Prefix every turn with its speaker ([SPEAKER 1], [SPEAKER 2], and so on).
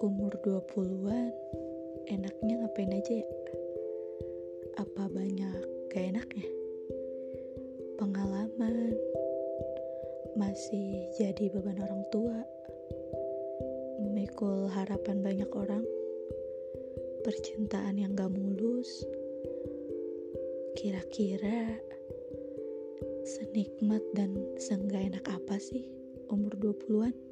[SPEAKER 1] umur 20-an enaknya ngapain aja ya? Apa banyak gak enaknya? Pengalaman masih jadi beban orang tua, memikul harapan banyak orang, percintaan yang gak mulus. Kira-kira senikmat dan seenggak enak apa sih umur 20-an?